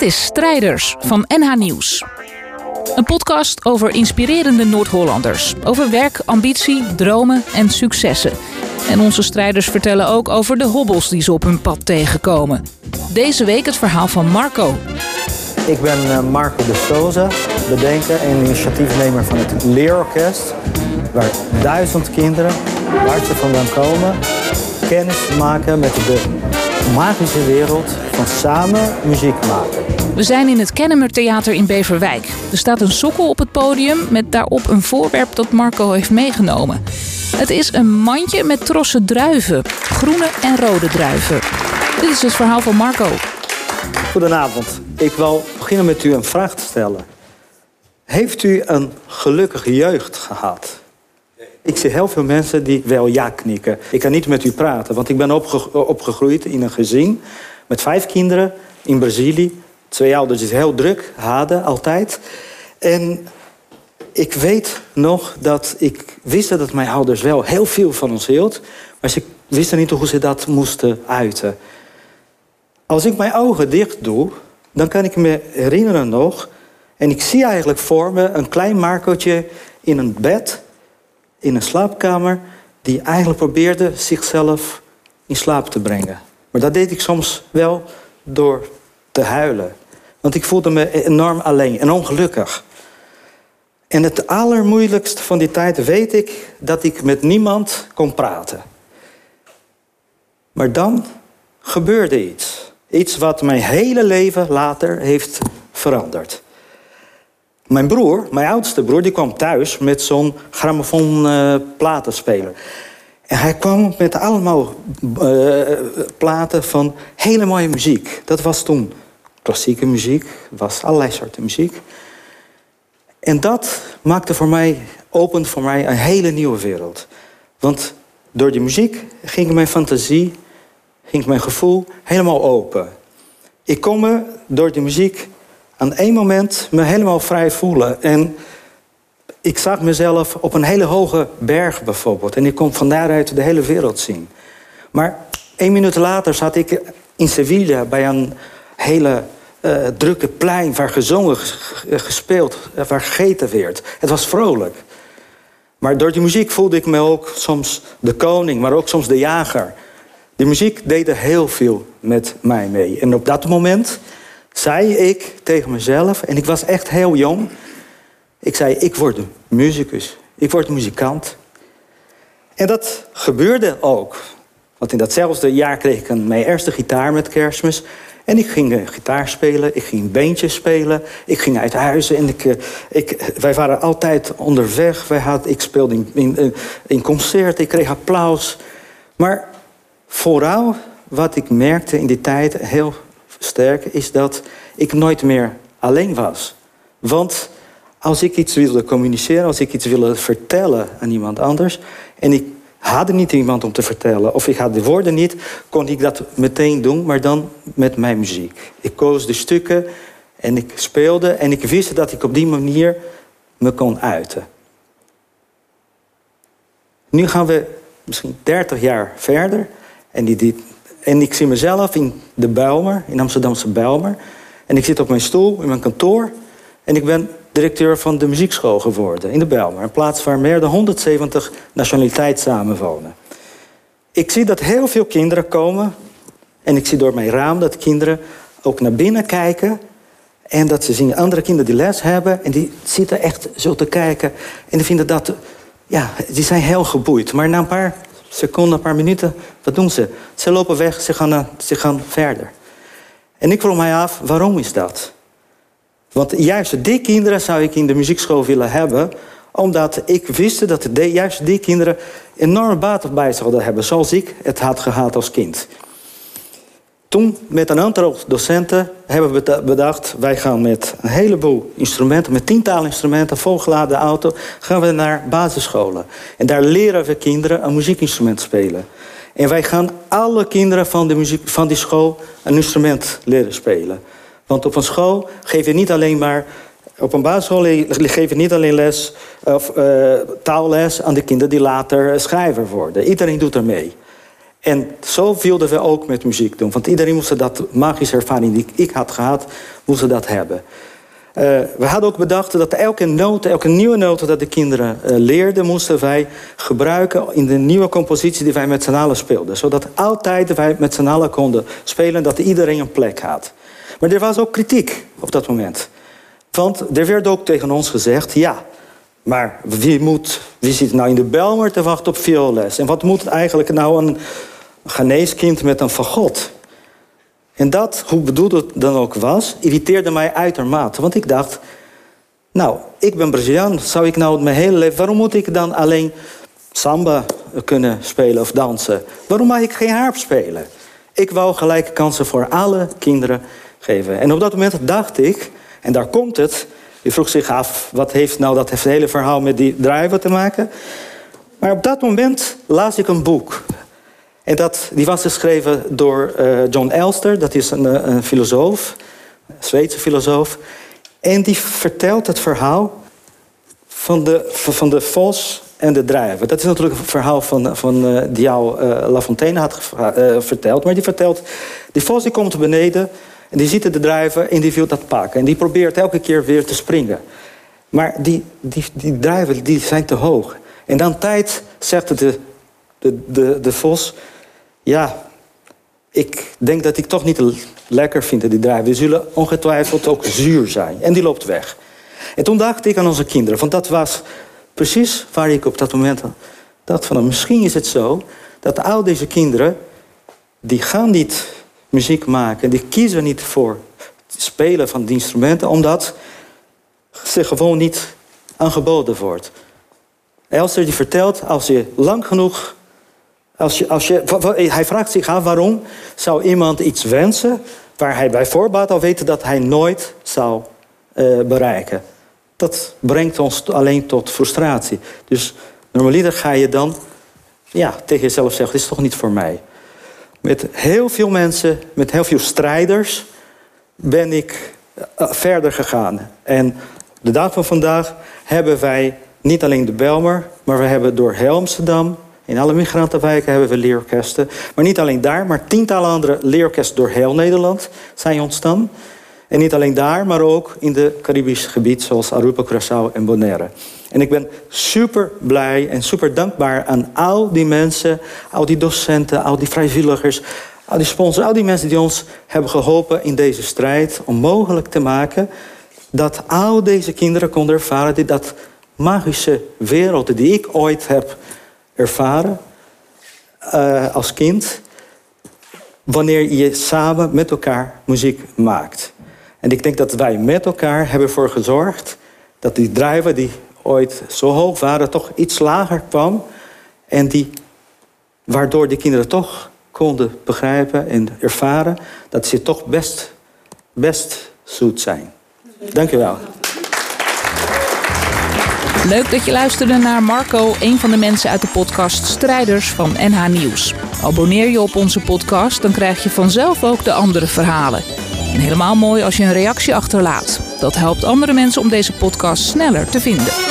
Dit is Strijders van NH Nieuws. Een podcast over inspirerende Noord-Hollanders. Over werk, ambitie, dromen en successen. En onze strijders vertellen ook over de hobbels die ze op hun pad tegenkomen. Deze week het verhaal van Marco. Ik ben eh, Marco de Souza, bedenker en initiatiefnemer van het Leerorkest. Waar duizend kinderen, waar ze vandaan komen, kennis maken met de magische wereld van samen muziek maken. We zijn in het Kennemer Theater in Beverwijk. Er staat een sokkel op het podium met daarop een voorwerp dat Marco heeft meegenomen. Het is een mandje met trossen druiven, groene en rode druiven. Dit is het verhaal van Marco. Goedenavond. Ik wil beginnen met u een vraag te stellen. Heeft u een gelukkige jeugd gehad? Ik zie heel veel mensen die wel ja knikken. Ik kan niet met u praten, want ik ben opge opgegroeid in een gezin met vijf kinderen in Brazilië. Twee ouders die heel druk hadden, altijd. En ik weet nog dat ik wist dat mijn ouders wel heel veel van ons hield, maar ze wisten niet hoe ze dat moesten uiten. Als ik mijn ogen dicht doe, dan kan ik me herinneren nog, en ik zie eigenlijk voor me een klein Marcootje in een bed, in een slaapkamer, die eigenlijk probeerde zichzelf in slaap te brengen. Maar dat deed ik soms wel door te huilen. Want ik voelde me enorm alleen en ongelukkig. En het allermoeilijkste van die tijd weet ik dat ik met niemand kon praten. Maar dan gebeurde iets. Iets wat mijn hele leven later heeft veranderd. Mijn broer, mijn oudste broer, die kwam thuis met zo'n grammofoon uh, platenspeler. En hij kwam met allemaal uh, platen van hele mooie muziek. Dat was toen klassieke muziek, was allerlei soorten muziek. En dat maakte voor mij, opend voor mij een hele nieuwe wereld. Want door die muziek ging mijn fantasie, ging mijn gevoel helemaal open. Ik kon me door die muziek aan één moment me helemaal vrij voelen. En ik zag mezelf op een hele hoge berg bijvoorbeeld. En ik kon van daaruit de hele wereld zien. Maar één minuut later zat ik in Sevilla bij een hele uh, drukke plein waar gezongen, gespeeld, waar gegeten werd. Het was vrolijk. Maar door die muziek voelde ik me ook soms de koning, maar ook soms de jager. Die muziek deed er heel veel met mij mee. En op dat moment zei ik tegen mezelf, en ik was echt heel jong. Ik zei, ik word een muzikus. Ik word muzikant. En dat gebeurde ook. Want in datzelfde jaar kreeg ik een, mijn eerste gitaar met kerstmis. En ik ging uh, gitaar spelen, ik ging beentjes spelen, ik ging uit huis. En ik, uh, ik, wij waren altijd onderweg. Wij had, ik speelde in, in, uh, in concerten, ik kreeg applaus. Maar vooral wat ik merkte in die tijd heel sterk... is dat ik nooit meer alleen was. Want als ik iets wilde communiceren, als ik iets wilde vertellen aan iemand anders... en ik had niet iemand om te vertellen, of ik had de woorden niet, kon ik dat meteen doen, maar dan met mijn muziek. Ik koos de stukken en ik speelde en ik wist dat ik op die manier me kon uiten. Nu gaan we misschien 30 jaar verder en, die, die, en ik zie mezelf in de Bijlmer, in Amsterdamse Bijlmer. En ik zit op mijn stoel in mijn kantoor en ik ben directeur van de muziekschool geworden in de Bijlmer. Een plaats waar meer dan 170 nationaliteiten samenwonen. Ik zie dat heel veel kinderen komen. En ik zie door mijn raam dat kinderen ook naar binnen kijken. En dat ze zien andere kinderen die les hebben. En die zitten echt zo te kijken. En die vinden dat... Ja, die zijn heel geboeid. Maar na een paar seconden, een paar minuten, wat doen ze? Ze lopen weg, ze gaan, ze gaan verder. En ik vroeg mij af, waarom is dat? Want juist die kinderen zou ik in de muziekschool willen hebben omdat ik wist dat de, juist die kinderen enorm baat bij zouden hebben. Zoals ik het had gehad als kind. Toen met een aantal docenten hebben we bedacht... wij gaan met een heleboel instrumenten, met tientallen instrumenten... volgeladen auto, gaan we naar basisscholen. En daar leren we kinderen een muziekinstrument spelen. En wij gaan alle kinderen van, de van die school een instrument leren spelen. Want op een school geef je niet alleen maar. Op een basisschool geef je niet alleen les of uh, taalles aan de kinderen die later schrijver worden. Iedereen doet er mee. En zo wilden we ook met muziek doen. Want iedereen moest dat magische ervaring die ik had gehad, moest dat hebben. Uh, we hadden ook bedacht dat elke noot, elke nieuwe noot dat de kinderen uh, leerden, moesten wij gebruiken in de nieuwe compositie die wij met z'n allen speelden. Zodat altijd wij met z'n allen konden spelen, dat iedereen een plek had. Maar er was ook kritiek op dat moment. Want er werd ook tegen ons gezegd, ja, maar wie, moet, wie zit nou in de Belmer te wachten op vioolles? En wat moet eigenlijk nou een geneeskind met een fagot? En dat, hoe bedoeld het dan ook was, irriteerde mij uitermate. Want ik dacht, nou, ik ben Braziliaan, zou ik nou mijn hele leven... waarom moet ik dan alleen samba kunnen spelen of dansen? Waarom mag ik geen harp spelen? Ik wou gelijke kansen voor alle kinderen geven. En op dat moment dacht ik, en daar komt het... Je vroeg zich af, wat heeft nou dat hele verhaal met die driver te maken? Maar op dat moment las ik een boek. En dat, die was geschreven door uh, John Elster, dat is een, eh, een filosoof, een Zweedse filosoof. En die vertelt het verhaal van de, van de vos en de druiven. Dat is natuurlijk een verhaal van, van, uh, die jou La Fontaine had verteld. Maar die vertelt, die vos die komt beneden en die ziet de druiven en die wil dat pakken. En die probeert elke keer weer te springen. Maar die, die, die druiven die zijn te hoog. En dan tijd zegt de, de, de, de vos... Ja, ik denk dat ik toch niet lekker vind die druiven. Die zullen ongetwijfeld ook zuur zijn. En die loopt weg. En toen dacht ik aan onze kinderen. Want dat was precies waar ik op dat moment dacht van... Misschien is het zo dat al deze kinderen... die gaan niet muziek maken. Die kiezen niet voor het spelen van die instrumenten... omdat ze gewoon niet aangeboden wordt. Elster die vertelt, als je lang genoeg als je, als je, hij vraagt zich af waarom zou iemand iets wensen waar hij bij voorbaat al weet dat hij nooit zou uh, bereiken. Dat brengt ons alleen tot frustratie. Dus normaliter ga je dan ja, tegen jezelf zeggen: dit is toch niet voor mij. Met heel veel mensen, met heel veel strijders, ben ik uh, verder gegaan. En de dag van vandaag hebben wij niet alleen de Belmer, maar we hebben door heel Amsterdam, in alle migrantenwijken hebben we leerorkesten. Maar niet alleen daar, maar tientallen andere leerorkesten door heel Nederland zijn ontstaan. En niet alleen daar, maar ook in de Caribisch gebied, zoals Aruba, Curaçao en Bonaire. En ik ben super blij en super dankbaar aan al die mensen, al die docenten, al die vrijwilligers, al die sponsors, al die mensen die ons hebben geholpen in deze strijd om mogelijk te maken dat al deze kinderen konden ervaren dat magische wereld die ik ooit heb ervaren uh, als kind. Wanneer je samen met elkaar muziek maakt. En ik denk dat wij met elkaar hebben voor gezorgd dat die drijven die ooit zo hoog waren, toch iets lager kwam. En die, waardoor die kinderen toch konden begrijpen en ervaren dat ze toch best, best zoet zijn. Dank u wel. Leuk dat je luisterde naar Marco, een van de mensen uit de podcast Strijders van NH Nieuws. Abonneer je op onze podcast, dan krijg je vanzelf ook de andere verhalen. En helemaal mooi als je een reactie achterlaat. Dat helpt andere mensen om deze podcast sneller te vinden.